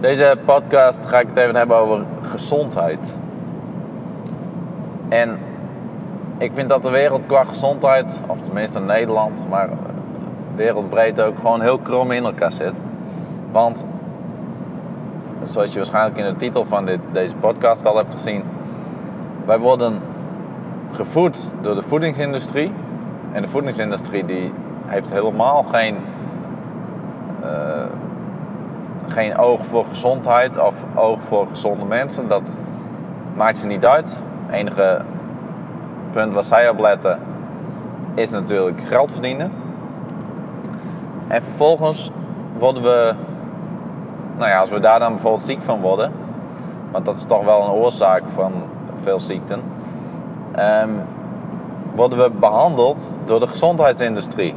Deze podcast ga ik het even hebben over gezondheid. En ik vind dat de wereld qua gezondheid, of tenminste Nederland, maar wereldbreed ook gewoon heel krom in elkaar zit. Want, zoals je waarschijnlijk in de titel van dit, deze podcast al hebt gezien, wij worden gevoed door de voedingsindustrie. En de voedingsindustrie die heeft helemaal geen, uh, geen oog voor gezondheid of oog voor gezonde mensen. Dat maakt ze niet uit. Het enige punt waar zij op letten is natuurlijk geld verdienen. En vervolgens worden we, nou ja, als we daar dan bijvoorbeeld ziek van worden, want dat is toch wel een oorzaak van veel ziekten, um, worden we behandeld door de gezondheidsindustrie.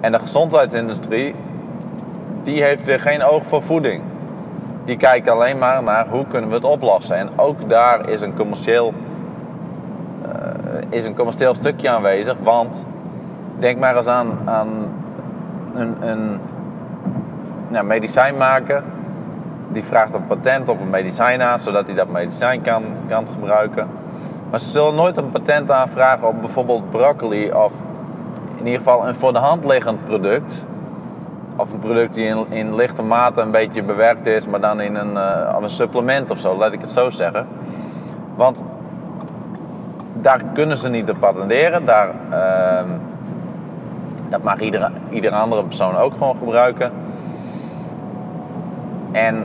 En de gezondheidsindustrie, die heeft weer geen oog voor voeding. Die kijkt alleen maar naar hoe kunnen we het oplossen. En ook daar is een commercieel, uh, is een commercieel stukje aanwezig. Want denk maar eens aan, aan een, een nou, medicijn maken. Die vraagt een patent op een medicijn aan, zodat hij dat medicijn kan, kan gebruiken. Maar ze zullen nooit een patent aanvragen op bijvoorbeeld broccoli of in ieder geval een voor de hand liggend product. Of een product die in, lichte mate een beetje bewerkt is, maar dan in een, uh, een supplement of zo, laat ik het zo zeggen. Want daar kunnen ze niet op patenteren. Daar, uh, dat mag iedere, iedere andere persoon ook gewoon gebruiken. En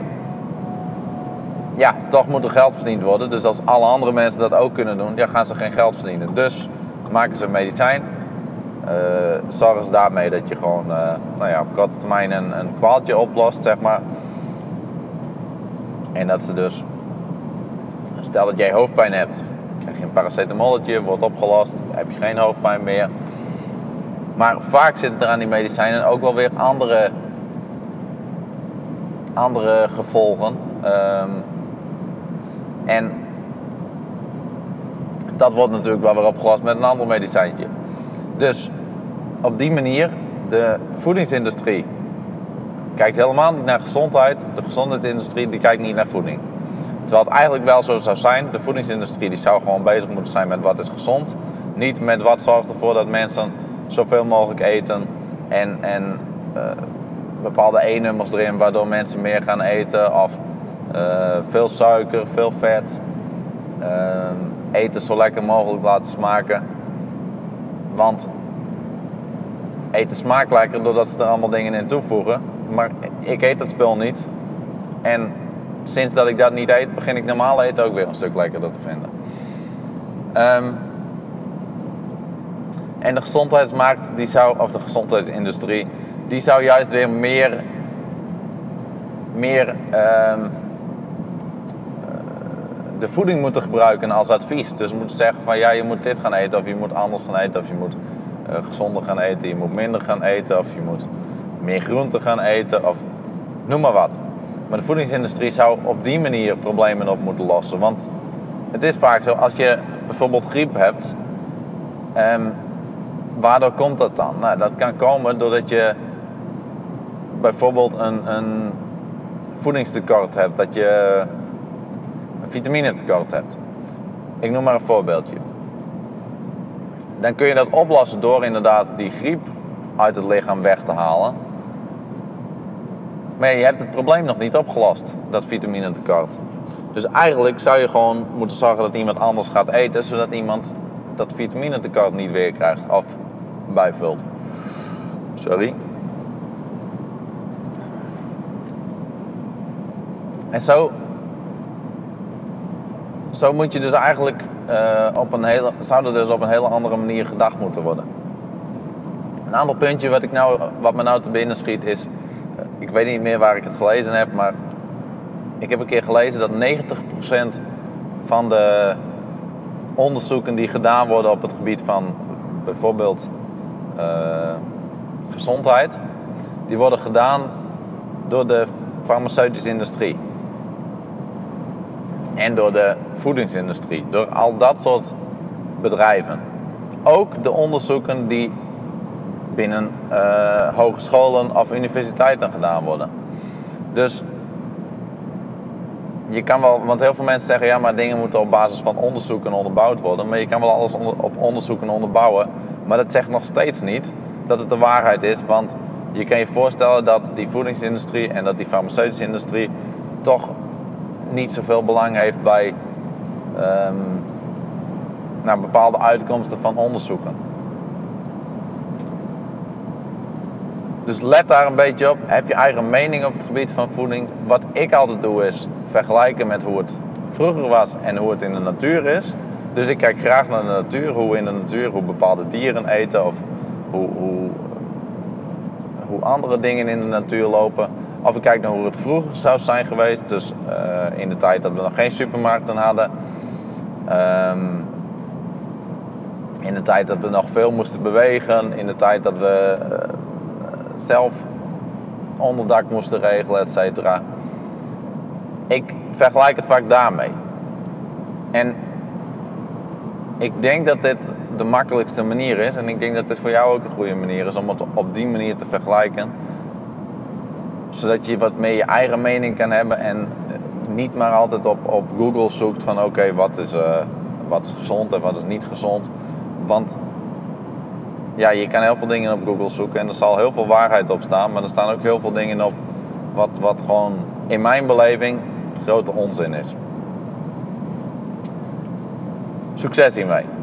ja, toch moet er geld verdiend worden. Dus als alle andere mensen dat ook kunnen doen, ja, gaan ze geen geld verdienen. Dus maken ze een medicijn. Uh, zorgen ze daarmee dat je gewoon uh, nou ja, op korte termijn een, een kwaaltje oplost, zeg maar. En dat ze dus, stel dat jij hoofdpijn hebt, krijg je een paracetamolletje, wordt opgelost, heb je geen hoofdpijn meer. Maar vaak zitten er aan die medicijnen ook wel weer andere, andere gevolgen. Um, en dat wordt natuurlijk wel weer opgelost met een ander medicijntje. Dus op die manier, de voedingsindustrie kijkt helemaal niet naar gezondheid. De gezondheidsindustrie die kijkt niet naar voeding. Terwijl het eigenlijk wel zo zou zijn. De voedingsindustrie die zou gewoon bezig moeten zijn met wat is gezond. Niet met wat zorgt ervoor dat mensen zoveel mogelijk eten. En, en uh, bepaalde E-nummers erin waardoor mensen meer gaan eten. Of uh, veel suiker, veel vet. Uh, eten zo lekker mogelijk laten smaken. Want eten smaakt lekker doordat ze er allemaal dingen in toevoegen. Maar ik eet dat spul niet. En sinds dat ik dat niet eet, begin ik normaal eten ook weer een stuk lekkerder te vinden. Um, en de gezondheidsmarkt, die zou, of de gezondheidsindustrie, die zou juist weer meer, meer um, de voeding moeten gebruiken als advies. Dus moeten zeggen van ja, je moet dit gaan eten of je moet anders gaan eten of je moet uh, gezonder gaan eten, je moet minder gaan eten of je moet meer groenten gaan eten of noem maar wat. Maar de voedingsindustrie zou op die manier problemen op moeten lossen. Want het is vaak zo, als je bijvoorbeeld griep hebt, um, waardoor komt dat dan? Nou, dat kan komen doordat je bijvoorbeeld een, een voedingstekort hebt. Dat je vitamine tekort hebt. Ik noem maar een voorbeeldje. Dan kun je dat oplossen door inderdaad die griep uit het lichaam weg te halen. Maar je hebt het probleem nog niet opgelost, dat vitamine tekort. Dus eigenlijk zou je gewoon moeten zorgen dat iemand anders gaat eten, zodat iemand dat vitamine tekort niet weer krijgt of bijvult. Sorry. En zo zo moet je dus eigenlijk op een hele, zou er dus op een hele andere manier gedacht moeten worden. Een ander puntje wat, ik nou, wat me nou te binnen schiet is, uh, ik weet niet meer waar ik het gelezen heb, maar ik heb een keer gelezen dat 90% van de onderzoeken die gedaan worden op het gebied van bijvoorbeeld uh, gezondheid, die worden gedaan door de farmaceutische industrie en door de voedingsindustrie, door al dat soort bedrijven. Ook de onderzoeken die binnen uh, hogescholen of universiteiten gedaan worden. Dus je kan wel, want heel veel mensen zeggen ja, maar dingen moeten op basis van onderzoeken onderbouwd worden. Maar je kan wel alles onder, op onderzoeken onderbouwen. Maar dat zegt nog steeds niet dat het de waarheid is. Want je kan je voorstellen dat die voedingsindustrie en dat die farmaceutische industrie toch niet zoveel belang heeft bij um, bepaalde uitkomsten van onderzoeken. Dus let daar een beetje op. Heb je eigen mening op het gebied van voeding. Wat ik altijd doe is vergelijken met hoe het vroeger was en hoe het in de natuur is. Dus ik kijk graag naar de natuur, hoe in de natuur, hoe bepaalde dieren eten of hoe, hoe, hoe andere dingen in de natuur lopen. Of ik kijk naar hoe het vroeger zou zijn geweest, dus uh, in de tijd dat we nog geen supermarkten hadden. Um, in de tijd dat we nog veel moesten bewegen, in de tijd dat we uh, zelf onderdak moesten regelen, et cetera. Ik vergelijk het vaak daarmee. En ik denk dat dit de makkelijkste manier is. En ik denk dat dit voor jou ook een goede manier is om het op die manier te vergelijken. Zodat je wat meer je eigen mening kan hebben en niet maar altijd op, op Google zoekt van oké, wat, is, uh, wat is gezond en wat is niet gezond. Want ja, je kan heel veel dingen op Google zoeken en er zal heel veel waarheid op staan. Maar er staan ook heel veel dingen op wat, wat gewoon in mijn beleving grote onzin is. Succes hiermee!